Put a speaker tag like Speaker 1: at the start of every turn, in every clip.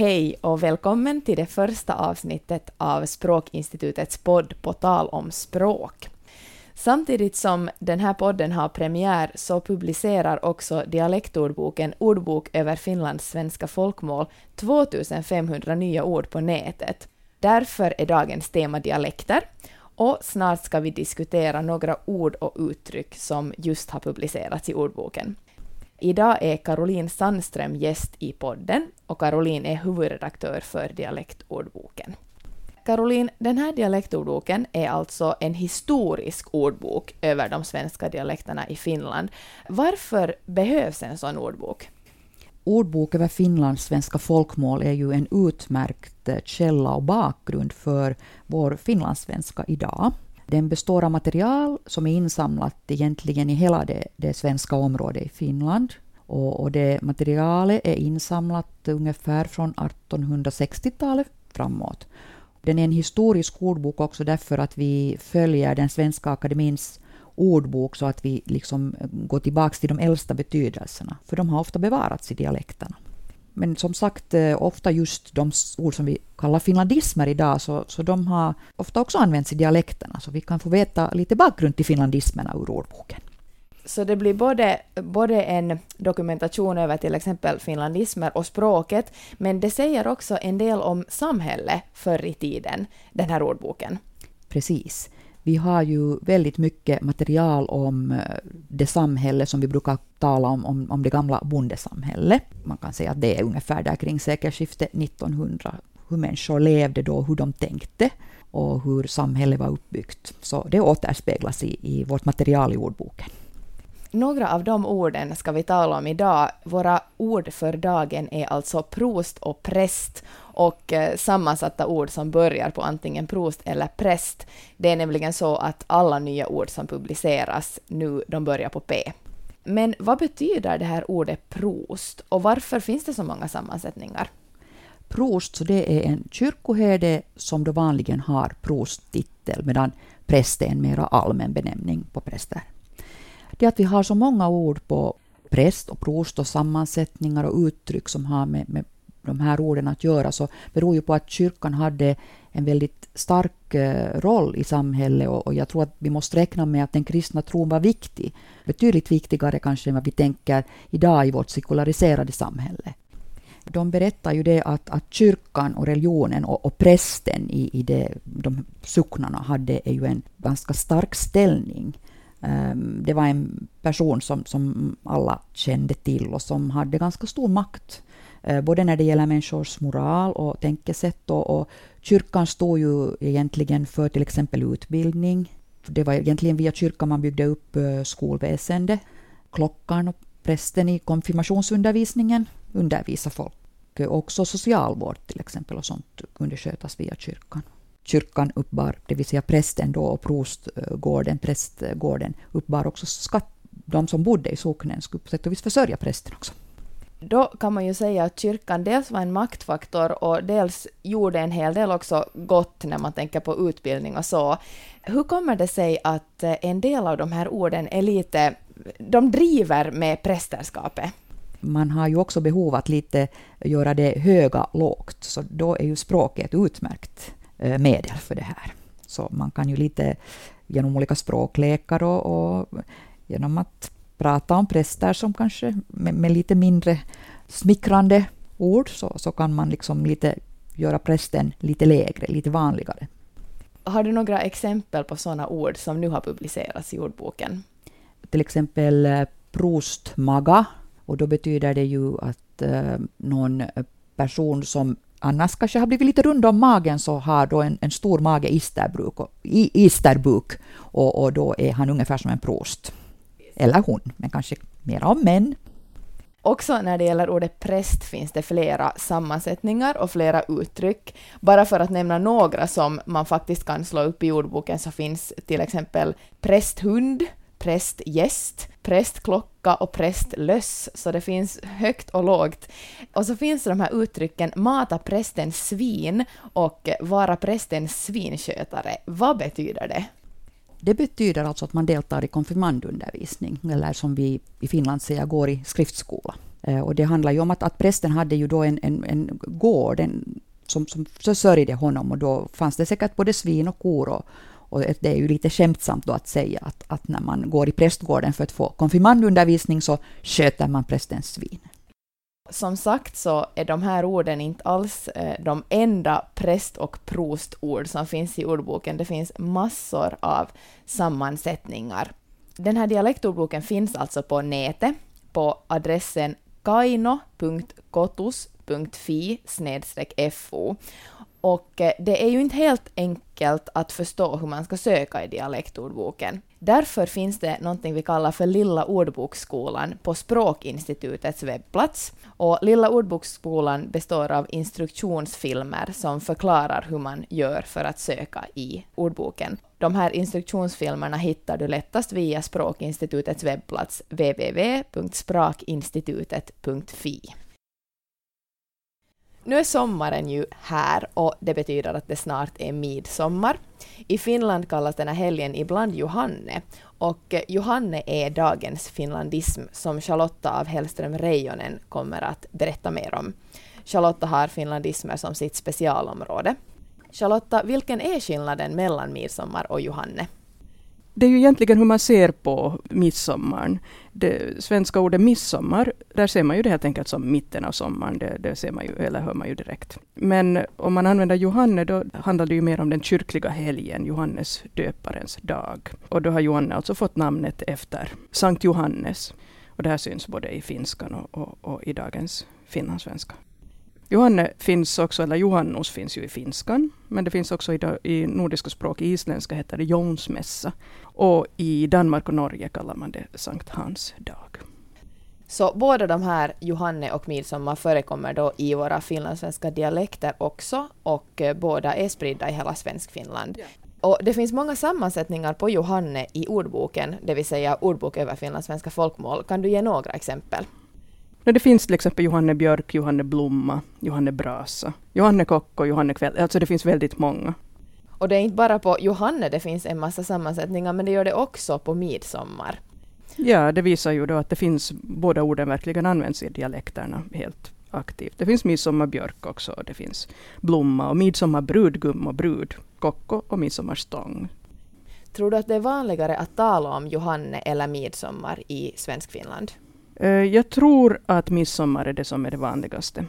Speaker 1: Hej och välkommen till det första avsnittet av Språkinstitutets podd På tal om språk. Samtidigt som den här podden har premiär så publicerar också Dialektordboken Ordbok över Finlands svenska folkmål 2500 nya ord på nätet. Därför är dagens tema dialekter och snart ska vi diskutera några ord och uttryck som just har publicerats i ordboken. Idag är Caroline Sandström gäst i podden och Caroline är huvudredaktör för Dialektordboken. Caroline, den här dialektordboken är alltså en historisk ordbok över de svenska dialekterna i Finland. Varför behövs en sån ordbok?
Speaker 2: Ordbok över Finlands svenska folkmål är ju en utmärkt källa och bakgrund för vår finlandssvenska idag. Den består av material som är insamlat egentligen i hela det, det svenska området i Finland. Och, och det materialet är insamlat ungefär från 1860-talet framåt. Den är en historisk ordbok också därför att vi följer den svenska akademins ordbok så att vi liksom går tillbaka till de äldsta betydelserna, för de har ofta bevarats i dialekterna. Men som sagt, eh, ofta just de ord som vi kallar finlandismer idag, så, så de har ofta också använts i dialekterna, så vi kan få veta lite bakgrund till finlandismerna ur ordboken.
Speaker 1: Så det blir både, både en dokumentation över till exempel finlandismer och språket, men det säger också en del om samhället förr i tiden, den här ordboken.
Speaker 2: Precis. Vi har ju väldigt mycket material om eh, det samhälle som vi brukar tala om, om, om det gamla bondesamhället. Man kan säga att det är ungefär där kring sekelskiftet 1900, hur människor levde då, hur de tänkte och hur samhället var uppbyggt. Så det återspeglas i, i vårt material i ordboken.
Speaker 1: Några av de orden ska vi tala om idag. Våra ord för dagen är alltså prost och präst och eh, sammansatta ord som börjar på antingen prost eller präst. Det är nämligen så att alla nya ord som publiceras nu, de börjar på P. Men vad betyder det här ordet prost och varför finns det så många sammansättningar?
Speaker 2: Prost, så det är en kyrkoherde som då vanligen har prosttitel medan präst är en mera allmän benämning på präster. Det att vi har så många ord på präst och prost och sammansättningar och uttryck som har med, med de här orden att göra så beror ju på att kyrkan hade en väldigt stark eh, roll i samhället och, och jag tror att vi måste räkna med att den kristna tron var viktig. Betydligt viktigare kanske än vad vi tänker idag i vårt sekulariserade samhälle. De berättar ju det att, att kyrkan och religionen och, och prästen i, i det, de socknarna hade är ju en ganska stark ställning. Ehm, det var en person som, som alla kände till och som hade ganska stor makt Eh, både när det gäller människors moral och tänkesätt. Och, och kyrkan stod ju egentligen för till exempel utbildning. Det var egentligen via kyrkan man byggde upp eh, skolväsendet. Klockan och prästen i konfirmationsundervisningen undervisade folk. Eh, också socialvård till exempel och sånt kunde skötas via kyrkan. Kyrkan uppbar, det vill säga prästen då och prostgården, prästgården, uppbar också skatt. De som bodde i socknen skulle på sätt och vis försörja prästen också
Speaker 1: då kan man ju säga att kyrkan dels var en maktfaktor och dels gjorde en hel del också gott när man tänker på utbildning och så. Hur kommer det sig att eh, en del av de här orden är lite, de driver med prästerskapet?
Speaker 2: Man har ju också behov att lite göra det höga lågt, så då är ju språket ett utmärkt eh, medel för det här. Så man kan ju lite genom olika språklekar och, och genom att prata om präster som kanske med, med lite mindre smickrande ord så, så kan man liksom lite göra prästen lite lägre, lite vanligare.
Speaker 1: Har du några exempel på sådana ord som nu har publicerats i ordboken?
Speaker 2: Till exempel eh, prostmaga, och då betyder det ju att eh, någon person som annars kanske har blivit lite rund om magen så har då en, en stor mage isterbuk och, isterbuk och, och då är han ungefär som en prost eller hon, men kanske mer om män.
Speaker 1: Också när det gäller ordet präst finns det flera sammansättningar och flera uttryck. Bara för att nämna några som man faktiskt kan slå upp i ordboken så finns till exempel prästhund, prästgäst, prästklocka och prästlöss, så det finns högt och lågt. Och så finns de här uttrycken mata prästen svin och vara prästens svinskötare. Vad betyder det?
Speaker 2: Det betyder alltså att man deltar i konfirmandundervisning, eller som vi i Finland säger går i skriftskola. Eh, och det handlar ju om att, att prästen hade ju då en, en, en gård en, som, som försörjde honom och då fanns det säkert både svin och kor och, och det är ju lite skämtsamt då att säga att, att när man går i prästgården för att få konfirmandundervisning så sköter man prästens svin.
Speaker 1: Som sagt så är de här orden inte alls eh, de enda präst och prostord som finns i ordboken. Det finns massor av sammansättningar. Den här dialektordboken finns alltså på nätet på adressen kaino.kotus.fi fo och eh, det är ju inte helt enkelt att förstå hur man ska söka i dialektordboken. Därför finns det någonting vi kallar för Lilla ordboksskolan på Språkinstitutets webbplats. Och Lilla ordboksskolan består av instruktionsfilmer som förklarar hur man gör för att söka i ordboken. De här instruktionsfilmerna hittar du lättast via Språkinstitutets webbplats www.sprakinstitutet.fi. Nu är sommaren ju här och det betyder att det snart är midsommar. I Finland kallas den här helgen ibland Johanne och Johanne är dagens finlandism som Charlotta av Hellström Reijonen kommer att berätta mer om. Charlotta har finlandismer som sitt specialområde. Charlotta, vilken är skillnaden mellan midsommar och Johanne?
Speaker 3: Det är ju egentligen hur man ser på midsommaren. Det svenska ordet midsommar, där ser man ju det helt enkelt som mitten av sommaren. Det, det ser man ju, eller hör man ju direkt. Men om man använder Johanne, då handlar det ju mer om den kyrkliga helgen, Johannes döparens dag. Och då har Johanne alltså fått namnet efter Sankt Johannes. Och det här syns både i finskan och, och, och i dagens finlandssvenska. Johanne finns också, eller Johannus finns ju i finskan, men det finns också i, i nordiska språk, i isländska heter det Jonsmässa. Och i Danmark och Norge kallar man det Sankt Hans dag.
Speaker 1: Så båda de här, Johanne och midsommar, förekommer då i våra finlandssvenska dialekter också och eh, båda är spridda i hela Svenskfinland. Ja. Och det finns många sammansättningar på Johanne i ordboken, det vill säga ordbok över finlandssvenska folkmål. Kan du ge några exempel?
Speaker 3: Det finns till exempel Johanne Björk, Johanne Blomma, Johanne Brasa, Johanne Kock och Johanne Kväll. Alltså det finns väldigt många.
Speaker 1: Och det är inte bara på Johanne det finns en massa sammansättningar, men det gör det också på midsommar.
Speaker 3: Ja, det visar ju då att det finns, båda orden verkligen används i dialekterna helt aktivt. Det finns midsommarbjörk också, det finns blomma och midsommarbrudgum och brud, kocko och midsommarstång.
Speaker 1: Tror du att det är vanligare att tala om Johanne eller midsommar i Svenskfinland?
Speaker 3: Eh, jag tror att midsommar är det som är det vanligaste.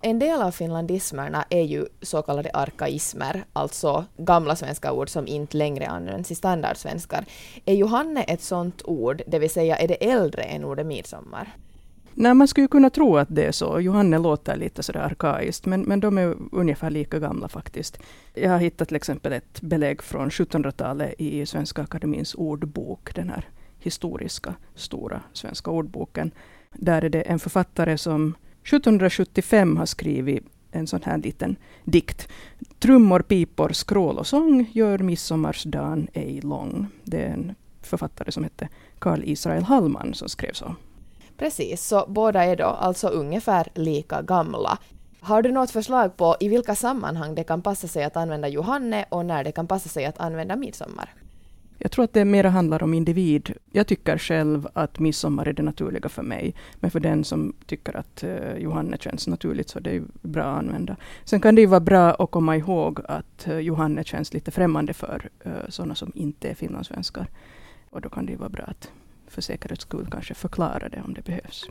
Speaker 1: En del av finlandismerna är ju så kallade arkaismer, alltså gamla svenska ord som inte längre används i standardsvenskar. Är Johanne ett sådant ord, det vill säga är det äldre än ordet midsommar?
Speaker 3: Nej, man skulle kunna tro att det är så. Johanne låter lite sådär arkaiskt, men, men de är ungefär lika gamla faktiskt. Jag har hittat till exempel ett belägg från 1700-talet i Svenska Akademins ordbok, den här historiska stora svenska ordboken. Där är det en författare som 1775 har skrivit en sån här liten dikt. Trummor, pipor, skrål och sång gör midsommarsdagen ej lång. Det är en författare som hette Karl Israel Hallman som skrev så.
Speaker 1: Precis, så båda är då alltså ungefär lika gamla. Har du något förslag på i vilka sammanhang det kan passa sig att använda Johanne och när det kan passa sig att använda midsommar?
Speaker 3: Jag tror att det mer handlar om individ. Jag tycker själv att midsommar är det naturliga för mig. Men för den som tycker att uh, Johanne känns naturligt så det är bra att använda. Sen kan det ju vara bra att komma ihåg att uh, Johanne känns lite främmande för eh, uh, sådana som inte är finlandssvenskar. Och då kan det ju vara bra att för säkerhets skull kanske förklara det om det behövs.